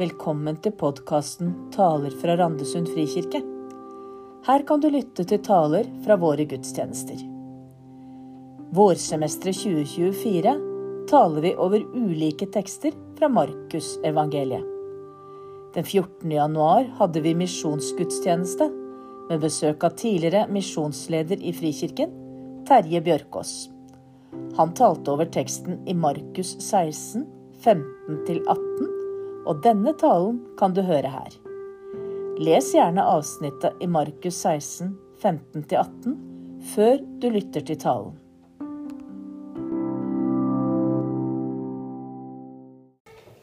Velkommen til podkasten 'Taler fra Randesund frikirke'. Her kan du lytte til taler fra våre gudstjenester. Vårsemesteret 2024 taler vi over ulike tekster fra Markusevangeliet. Den 14. januar hadde vi misjonsgudstjeneste med besøk av tidligere misjonsleder i Frikirken, Terje Bjørkås. Han talte over teksten i Markus 16, 15-18 og denne talen kan du høre her. Les gjerne avsnittet i Markus 16, 15-18 før du lytter til talen.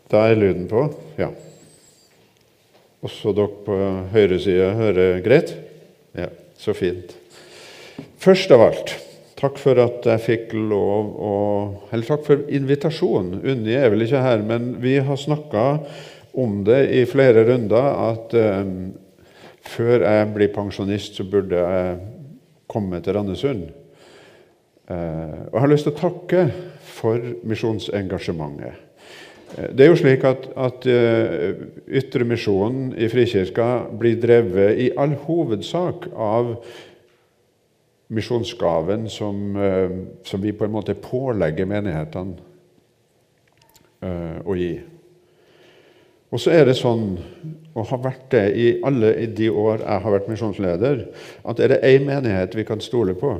Da er lyden på, ja. Også dere på høyre side hører greit? Ja, så fint. Først av alt Takk for at jeg fikk lov å Eller takk for invitasjonen. Unni er vel ikke her, men vi har snakka om det i flere runder at eh, før jeg blir pensjonist, så burde jeg komme til Randesund. Eh, og jeg har lyst til å takke for misjonsengasjementet. Uh, det er jo slik at, at uh, Ytremisjonen i Frikirka blir drevet i all hovedsak av misjonsgaven som, eh, som, vi på en måte pålegger menighetene uh, å gi. Og så er det sånn, og har vært det i alle de år jeg har vært misjonsleder, at er det én menighet vi kan stole på,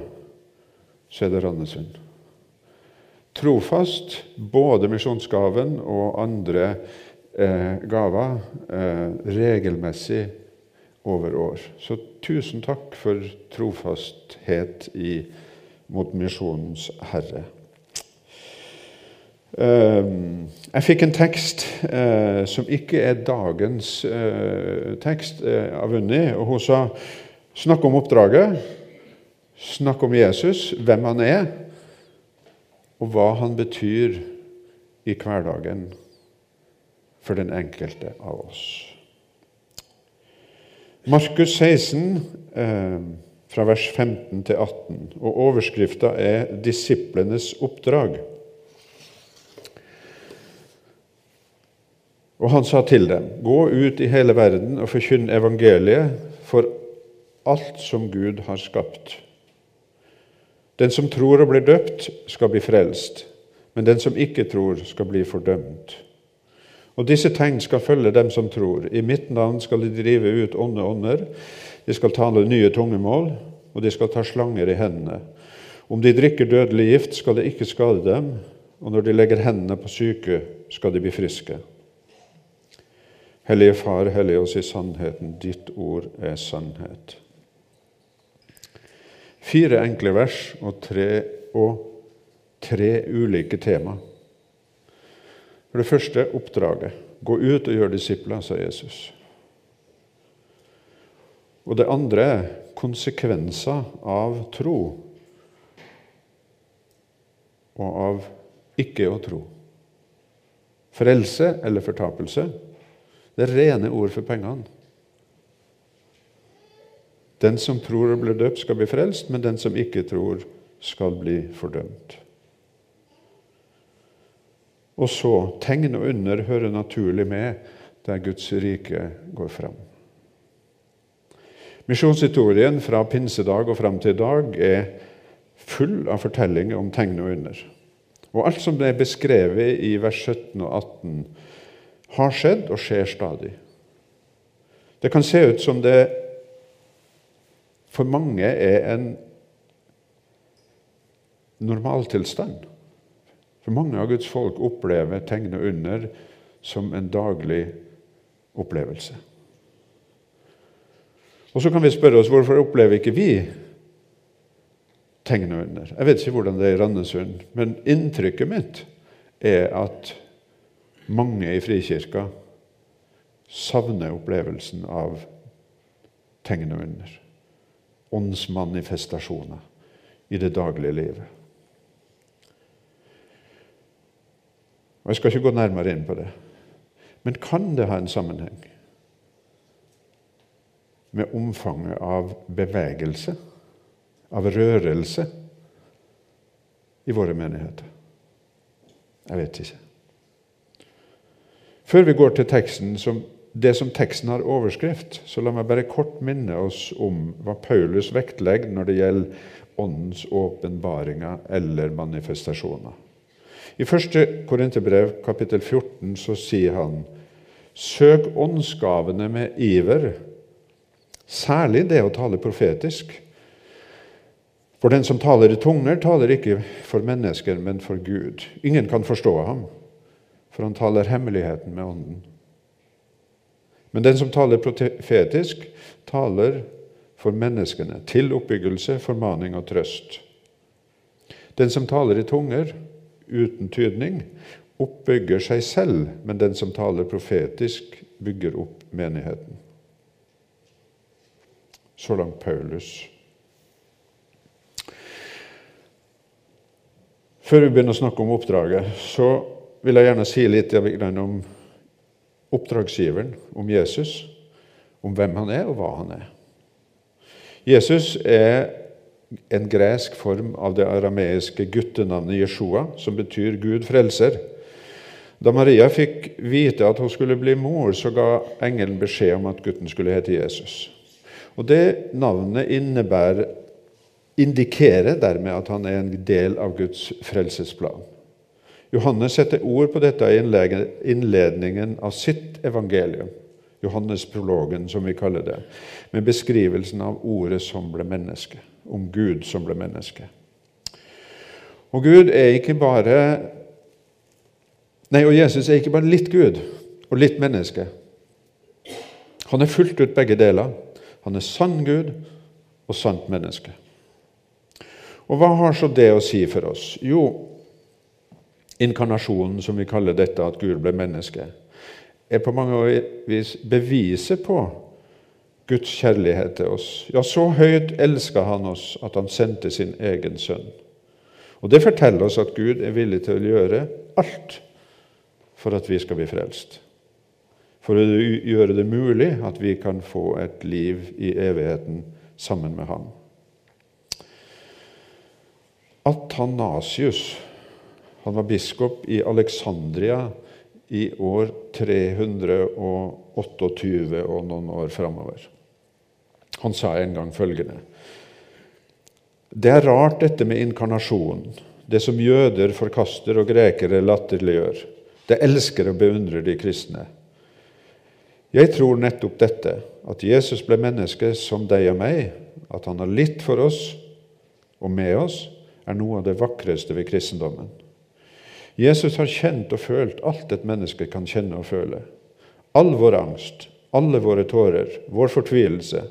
så er det Randesund. Trofast, både misjonsgaven og andre eh, gaver, eh, regelmessig over år. Så tusen takk for trofasthet i, mot Misjonens Herre. Ehm, jeg fikk en tekst eh, som ikke er dagens eh, tekst eh, av Unni. og Hun sa snakk om oppdraget, snakk om Jesus, hvem han er, og hva han betyr i hverdagen for den enkelte av oss. Markus 16, eh, fra vers 15 til 18, og overskrifta er 'Disiplenes oppdrag'. Og han sa til dem, gå ut i hele verden og forkynn evangeliet for alt som Gud har skapt. Den som tror og blir døpt, skal bli frelst, men den som ikke tror, skal bli fordømt. Og disse tegn skal følge dem som tror. I mitt navn skal de drive ut onde ånder. De skal tale nye tungemål, og de skal ta slanger i hendene. Om de drikker dødelig gift, skal det ikke skade dem, og når de legger hendene på syke, skal de bli friske. Hellige Far, hellige oss i sannheten. Ditt ord er sannhet. Fire enkle vers og tre, og tre ulike tema. For det første oppdraget. Gå ut og gjør disipler, sa Jesus. Og det andre er konsekvenser av tro og av ikke å tro. Frelse eller fortapelse det er rene ord for pengene. Den som tror og blir døpt, skal bli frelst, men den som ikke tror, skal bli fordømt. Og så tegn og under hører naturlig med der Guds rike går fram. Misjonshistorien fra pinsedag og fram til i dag er full av fortellinger om tegn og under. Og alt som er beskrevet i vers 17 og 18, har skjedd og skjer stadig. Det kan se ut som det for mange er en normaltilstand. For mange av Guds folk opplever tegn og under som en daglig opplevelse. Og Så kan vi spørre oss hvorfor opplever ikke vi tegn og under. Jeg vet ikke hvordan det er i Randesund, men inntrykket mitt er at mange i Frikirka savner opplevelsen av tegn og under. Åndsmanifestasjoner i det daglige livet. Og Jeg skal ikke gå nærmere inn på det. Men kan det ha en sammenheng med omfanget av bevegelse, av rørelse, i våre menigheter? Jeg vet ikke. Før vi går til teksten, som, det som teksten har overskrift, så la meg bare kort minne oss om hva Paulus vektlegger når det gjelder Åndens åpenbaringer eller manifestasjoner. I 1. Korinterbrev kapittel 14 så sier han Søk åndsgavene med iver, særlig det å tale profetisk. For den som taler i tunger, taler ikke for mennesker, men for Gud. Ingen kan forstå ham, for han taler hemmeligheten med Ånden. Men den som taler profetisk, taler for menneskene, til oppbyggelse, formaning og trøst. Den som taler i tunger, uten tydning, oppbygger seg selv, men den som taler profetisk, bygger opp menigheten. Så langt Paulus. Før vi begynner å snakke om oppdraget, så vil jeg gjerne si litt om oppdragsgiveren, om Jesus, om hvem han er, og hva han er. Jesus er en gresk form av det arameiske guttenavnet Jeshua, som betyr Gud frelser. Da Maria fikk vite at hun skulle bli mor, så ga engelen beskjed om at gutten skulle hete Jesus. Og Det navnet innebærer, indikerer dermed at han er en del av Guds frelsesplan. Johannes setter ord på dette i innledningen av sitt evangelium. Johannes-prologen, som vi kaller det, med beskrivelsen av ordet som ble menneske, om Gud som ble menneske. Og Gud er ikke bare Nei, og Jesus er ikke bare litt Gud og litt menneske. Han er fullt ut begge deler. Han er sann Gud og sant menneske. Og hva har så det å si for oss? Jo, inkarnasjonen, som vi kaller dette, at Gud ble menneske, er på mange vis beviset på Guds kjærlighet til oss. Ja, så høyt elska han oss at han sendte sin egen sønn. Og Det forteller oss at Gud er villig til å gjøre alt for at vi skal bli frelst. For å gjøre det mulig at vi kan få et liv i evigheten sammen med ham. Athanasius han var biskop i Alexandria i år 328 og noen år framover. Han sa en gang følgende Det er rart, dette med inkarnasjonen, det som jøder forkaster og grekere latterliggjør. Det elsker og beundrer de kristne. Jeg tror nettopp dette, at Jesus ble menneske som deg og meg, at han har litt for oss og med oss, er noe av det vakreste ved kristendommen. Jesus har kjent og følt alt et menneske kan kjenne og føle. All vår angst, alle våre tårer, vår fortvilelse,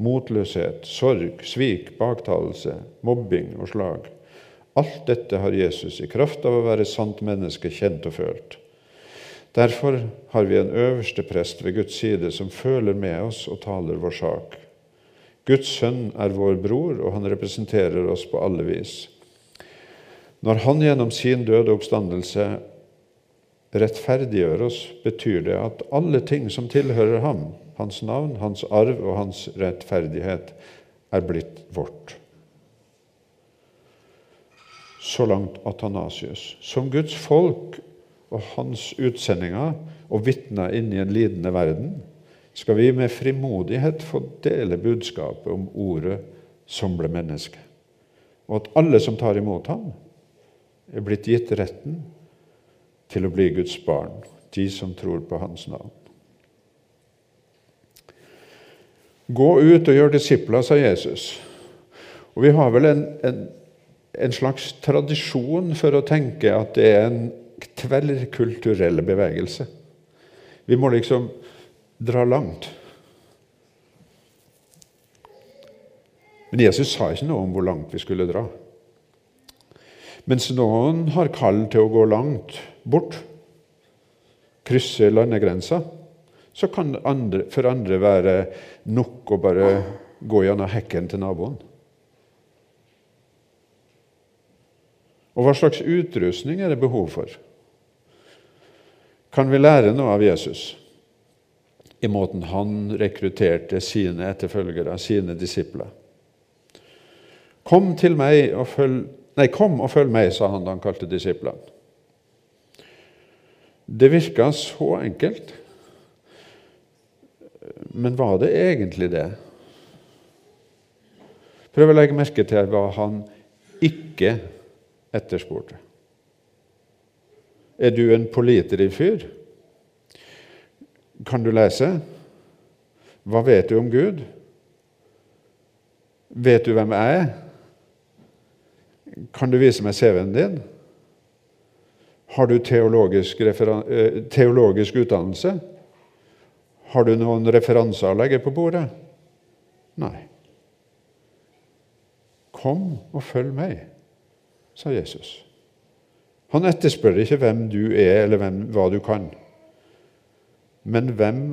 motløshet, sorg, svik, baktalelse, mobbing og slag. Alt dette har Jesus i kraft av å være sant menneske kjent og følt. Derfor har vi en øverste prest ved Guds side som føler med oss og taler vår sak. Guds sønn er vår bror, og han representerer oss på alle vis. Når Han gjennom sin døde oppstandelse rettferdiggjør oss, betyr det at alle ting som tilhører ham, hans navn, hans arv og hans rettferdighet, er blitt vårt. Så langt Atanasius. Som Guds folk og hans utsendinger og vitner inn i en lidende verden, skal vi med frimodighet få dele budskapet om ordet som ble menneske, og at alle som tar imot ham, er blitt gitt retten til å bli Guds barn, de som tror på Hans navn. Gå ut og gjør disipler, sa Jesus. Og Vi har vel en, en, en, slags tradisjon for å tenke at det er en tverrkulturell bevegelse. Vi må liksom dra langt. Men Jesus sa ikke noe om hvor langt vi skulle dra. Mens noen har kall til å gå langt bort, krysse landegrensa, så kan andre, for andre være nok å bare gå gjennom hekken til naboen. Og hva slags utrustning er det behov for? Kan vi lære noe av Jesus i måten han rekrutterte sine etterfølgere, sine disipler? Kom til meg og følg Nei, kom og følg meg, sa han da han kalte disiplene. Det virka så enkelt. Men var det egentlig det? Prøv å legge merke til hva han ikke etterspurte. Er du en pålitelig fyr? Kan du lese? Hva vet du om Gud? Vet du hvem jeg er? Kan du vise meg CV-en din? Har du teologisk, eh, teologisk, utdannelse? Har du noen referanser å legge på bordet? Nei. Kom og følg meg, sa Jesus. Han etterspør ikke hvem du er, eller hvem, hva du kan, men hvem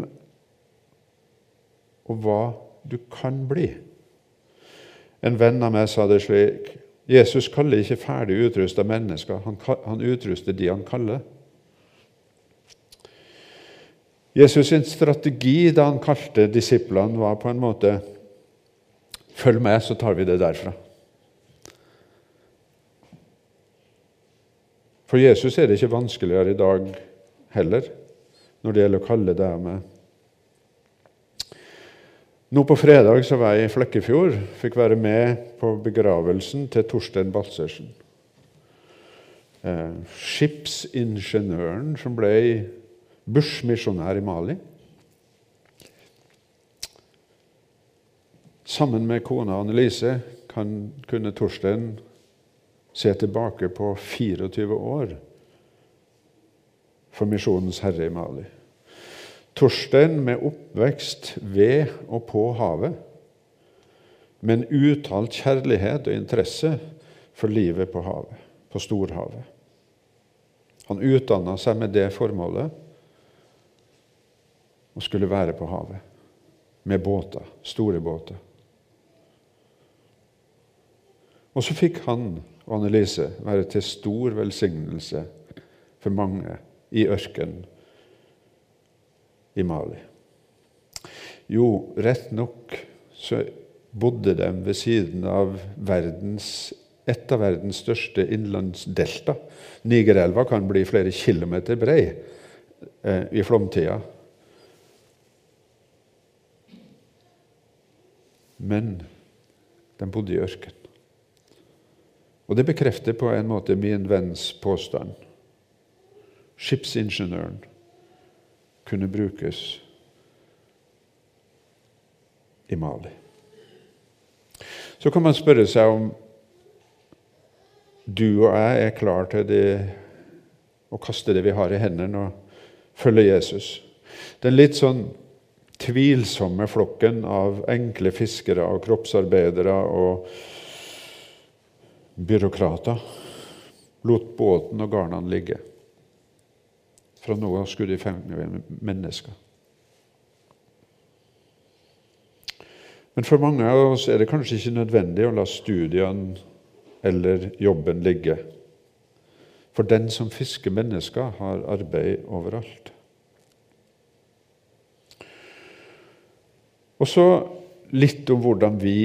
og hva du kan bli. En venn av meg sa det slik Jesus kaller ikke ferdig utrusta mennesker, han, han utruster de han kaller. Jesus' sin strategi da han kalte disiplene, var på en måte Følg med, så tar vi det derfra. For Jesus er det ikke vanskeligere i dag heller, når det gjelder å kalle deg meg. Nå på fredag så var jeg i Flekkefjord. Fikk være med på begravelsen til Torstein Balsersen. Eh, skipsingeniøren som ble bushmisjonær i Mali. Sammen med kona Annelise kan, kunne Torstein se tilbake på 24 år for Misjonens herre i Mali. Torstein med oppvekst ved og på havet, med en uttalt kjærlighet og interesse for livet på havet, på storhavet. Han utdanna seg med det formålet og skulle være på havet med båter, store båter. Og så fikk han og Annelise være til stor velsignelse for mange i ørkenen i Mali. Jo, rett nok så bodde de ved siden av verdens, et av verdens største innlandsdelta. Nigerelva kan bli flere kilometer brei eh, i flomtida. Men de bodde i ørken. Og det bekrefter på en måte min venns påstand. Skipsingeniøren kunne brukes i Mali. Så kan man spørre seg om du og jeg er klar til det, å kaste det vi har i hendene, og følge Jesus. Den litt sånn tvilsomme flokken av enkle fiskere og kroppsarbeidere og byråkrater lot båten og garnene ligge. Fra nå av skulle de fange mennesker. Men for mange av oss er det kanskje ikke nødvendig å la studiene eller jobben ligge. For den som fisker mennesker, har arbeid overalt. Og så litt om hvordan vi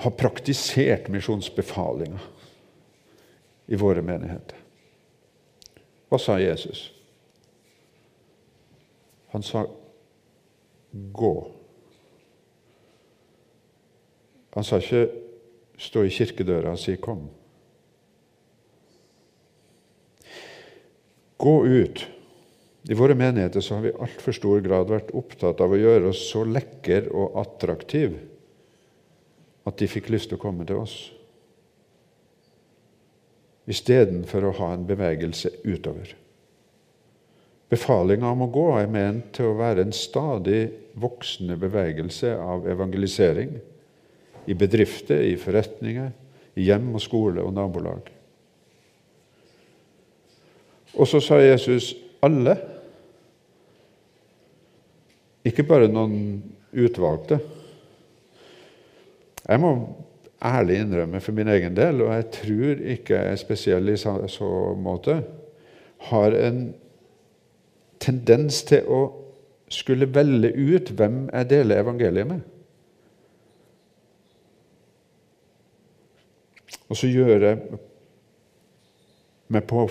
har praktisert misjonsbefalinga i våre menigheter. Hva sa Jesus? Han sa 'gå'. Han sa ikke 'stå i kirkedøra og si 'kom'. Gå ut. I våre menigheter så har vi i altfor stor grad vært opptatt av å gjøre oss så lekker og attraktive at de fikk lyst til å komme til oss. Istedenfor å ha en bevegelse utover. Befalinga om å gå er ment til å være en stadig voksende bevegelse av evangelisering i bedrifter, i forretninger, i hjem og skole og nabolag. Og så sa Jesus alle, ikke bare noen utvalgte. Jeg må ærlig innrømme for min egen del, og jeg tror ikke jeg er spesiell i så, måte, har en tendens til å skulle velge ut hvem jeg deler evangeliet med. Og så gjør jeg meg på,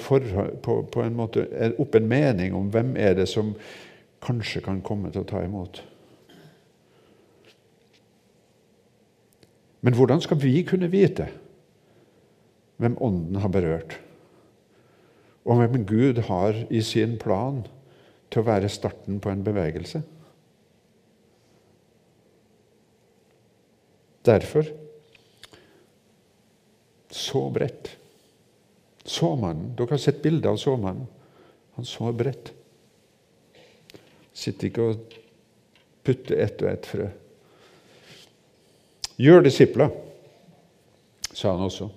på, på en måte opp en mening om hvem er det som kanskje kan komme til å ta imot. Men hvordan skal vi kunne vite hvem Ånden har berørt? Og hvem Gud har i sin plan til å være starten på en bevegelse? Derfor så bredt. Såmannen. Dere har sett bilde av såmannen. Han så bredt. Sitter ikke og putter ett og ett frø. Gjør disipler, sa han også.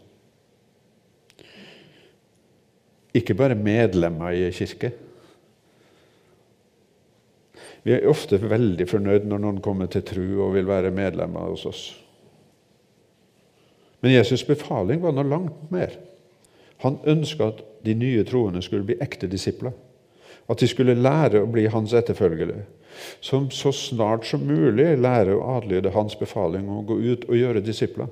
Ikke bare medlemmer i kirke. Vi er ofte veldig fornøyd når noen kommer til tru og vil være medlemmer hos oss. Men Jesus' befaling var noe langt mer. Han ønska at de nye troende skulle bli ekte disipler. At de skulle lære å bli hans etterfølgere. Som så snart som mulig lærer å adlyde hans befaling om å gå ut og gjøre disipler.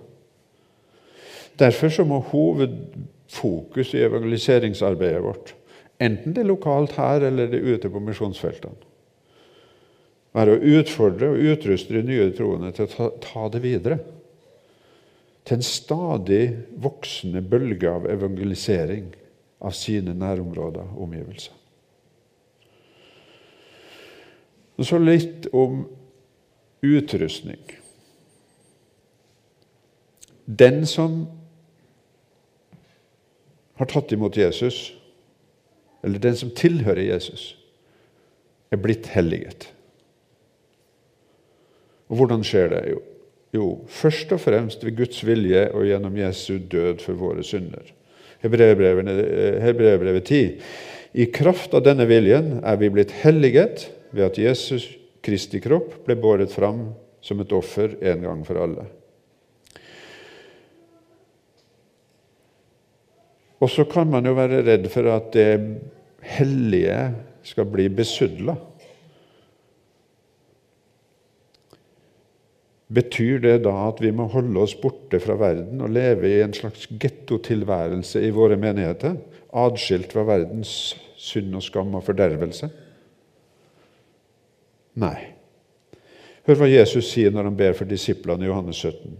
Derfor så må hovedfokus i evangeliseringsarbeidet vårt, enten det er lokalt her eller det er ute på misjonsfeltene, være å utfordre og utruste de nye troende til å ta, det videre. Til en stadig voksende bølge av evangelisering av sine nærområder og omgivelser. Og så litt om utrustning. Den som har tatt imot Jesus, eller den som tilhører Jesus, er blitt helliget. Og hvordan skjer det? Jo, jo først og fremst ved Guds vilje og gjennom Jesu død for våre synder. Hebreerbrevet 10. I kraft av denne viljen er vi blitt helliget ved at Jesus Kristi kropp ble båret fram som et offer en gang for alle. Og så kan man jo være redd for at det hellige skal bli besudla. Betyr det da at vi må holde oss borte fra verden og leve i en slags gettotilværelse i våre menigheter, adskilt fra verdens synd og skam og fordervelse? Nei. Hør hva Jesus sier når han ber for disiplene i Johannes 17.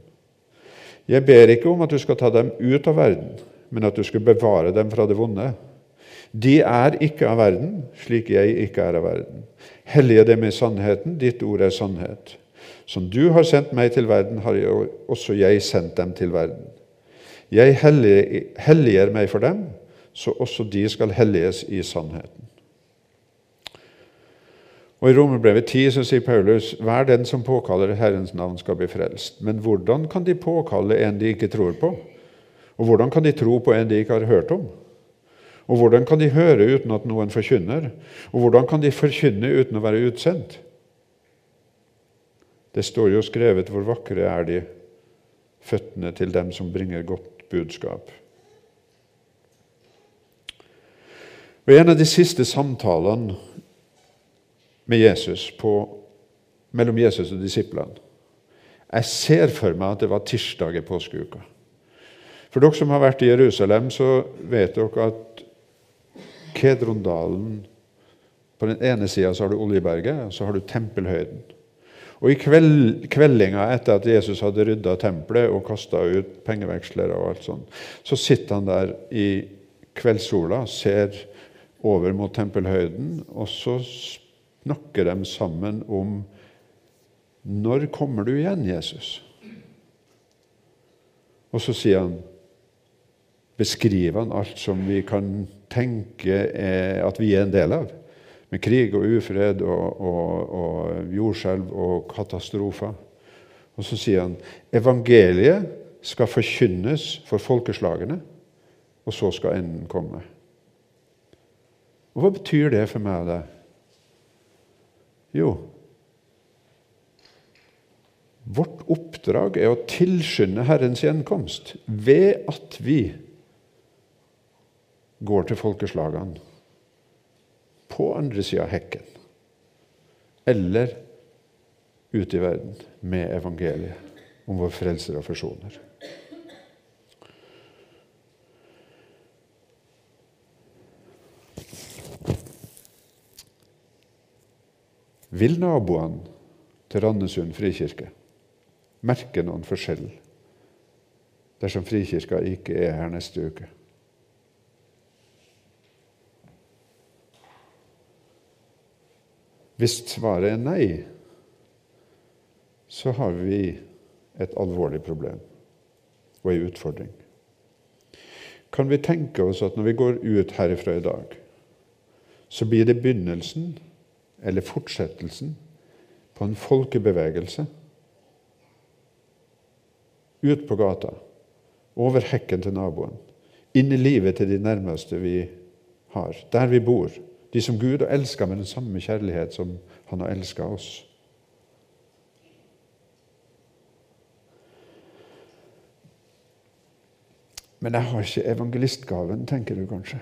Jeg ber ikke om at du skal ta dem ut av verden, men at du skal bevare dem fra det vonde. De er ikke av verden, slik jeg ikke er av verden. Hellige dem i sannheten, ditt ord er sannhet. Som du har sendt meg til verden, har jeg også jeg sendt dem til verden. Jeg helliger meg for dem, så også de skal helliges i sannheten. Og I Romerbrevet 10 så sier Paulus hver den som påkaller Herrens navn, skal bli frelst. Men hvordan kan de påkalle en de ikke tror på? Og hvordan kan de tro på en de ikke har hørt om? Og hvordan kan de høre uten at noen forkynner? Og hvordan kan de forkynne uten å være utsendt? Det står jo skrevet hvor vakre er de føttene til dem som bringer godt budskap. Og En av de siste samtalene Jesus på, mellom Jesus og disiplene Jeg ser for meg at det var tirsdag i påskeuka. For dere som har vært i Jerusalem, så vet dere at Kedrondalen På den ene sida har du Oljeberget, og så har du Tempelhøyden. Og I kveld, kveldinga etter at Jesus hadde rydda tempelet og kasta ut pengevekslere, og alt sånt, så sitter han der i kveldssola, ser over mot tempelhøyden, og så snakker de sammen om Når kommer du igjen, Jesus? Og så sier han beskriver han alt som vi kan tenke at vi er en del av. Med krig og ufred og, og, og jordskjelv og katastrofer. Og så sier han evangeliet skal forkynnes for folkeslagene, og så skal enden komme. Og Hva betyr det for meg og deg? Jo, vårt oppdrag er å tilskynde Herrens gjenkomst ved at vi går til folkeslagene på andre sida av hekken. Eller ute i verden med evangeliet om vår frelser og forsoner. Vil naboene til Randesund frikirke merke noen forskjell dersom Frikirka ikke er her neste uke? Hvis svaret er nei, så har vi et alvorlig problem og en utfordring. Kan vi tenke oss at når vi går ut herifra i dag, så blir det begynnelsen eller fortsettelsen på en folkebevegelse ut på gata, over hekken til naboen, inn i livet til de nærmeste vi har, der vi bor, de som Gud har elska med den samme kjærlighet som Han har elska oss. Men jeg har ikke evangelistgaven, tenker du kanskje.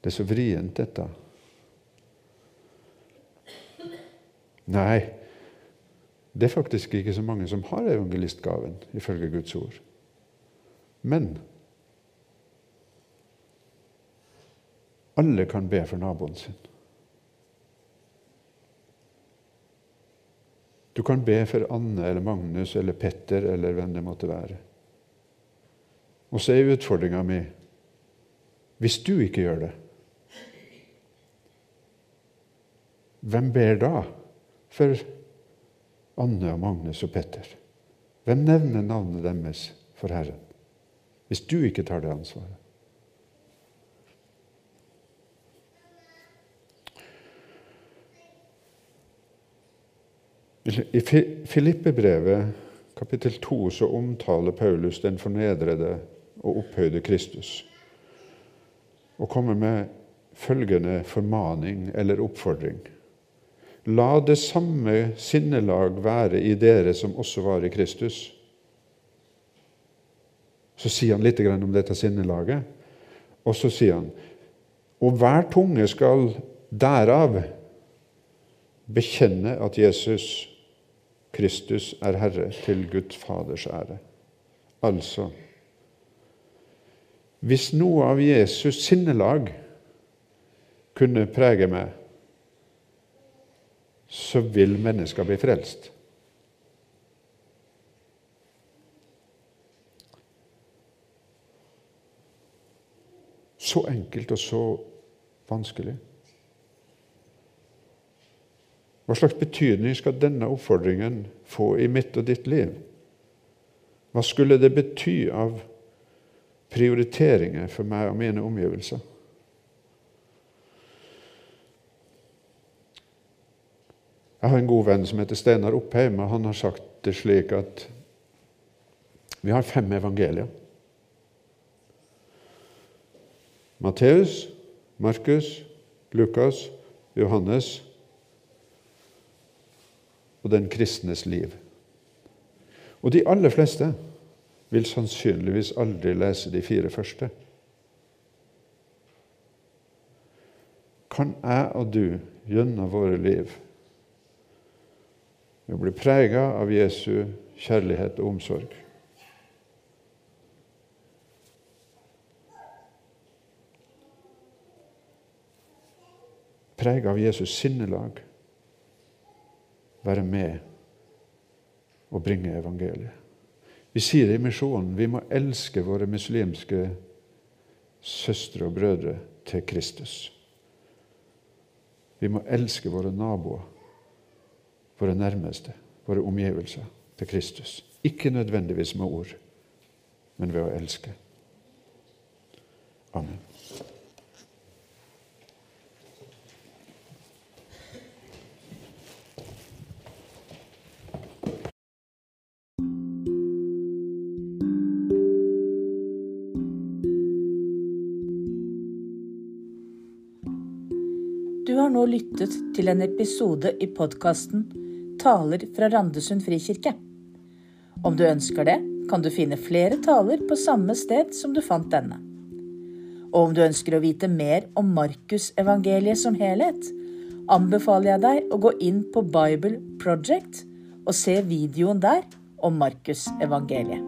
Det er så vrient, dette. Nei, det er faktisk ikke så mange som har evangelistgaven, ifølge Guds ord. Men alle kan be for naboen sin. Du kan be for Anne eller Magnus eller Petter eller hvem det måtte være. Og så er utfordringa mi hvis du ikke gjør det, hvem ber da for Anne og Magnus og Petter? Hvem nevner navnet deres for Herren? Hvis du ikke tar det ansvaret. I Filippebrevet kapittel 2 så omtaler Paulus den fornedrede og opphøyde Kristus og kommer med følgende formaning eller oppfordring. La det samme sinnelag være i dere som også var i Kristus. Så sier han litt om dette sinnelaget, og så sier han Og hver tunge skal derav bekjenne at Jesus Kristus er Herre, til Guds Faders ære. Altså Hvis noe av Jesus' sinnelag kunne prege meg, så vil mennesker bli frelst. Så enkelt og så vanskelig. Hva slags betydning skal denne oppfordringen få i mitt og ditt liv? Hva skulle det bety av prioriteringer for meg og mine omgivelser? Jeg har en god venn som heter Steinar Oppheim, og han har sagt det slik at vi har fem evangelier. Matteus, Markus, Lukas, Johannes og den kristnes liv. Og de aller fleste vil sannsynligvis aldri lese de fire første. Kan jeg og du gjennom våre liv ved bli prega av Jesu kjærlighet og omsorg Prega av Jesus sinnelag være med og bringe evangeliet. Vi sier det i misjonen vi må elske våre muslimske søstre og brødre til Kristus. Vi må elske våre naboer, våre nærmeste, våre omgivelser til Kristus. Ikke nødvendigvis med ord, men ved å elske. Amen. Du har nå lyttet til en episode i podkasten Taler fra Randesund frikirke. Om du ønsker det, kan du finne flere taler på samme sted som du fant denne. Og om du ønsker å vite mer om Markusevangeliet som helhet, anbefaler jeg deg å gå inn på Bible Project og se videoen der om Markusevangeliet.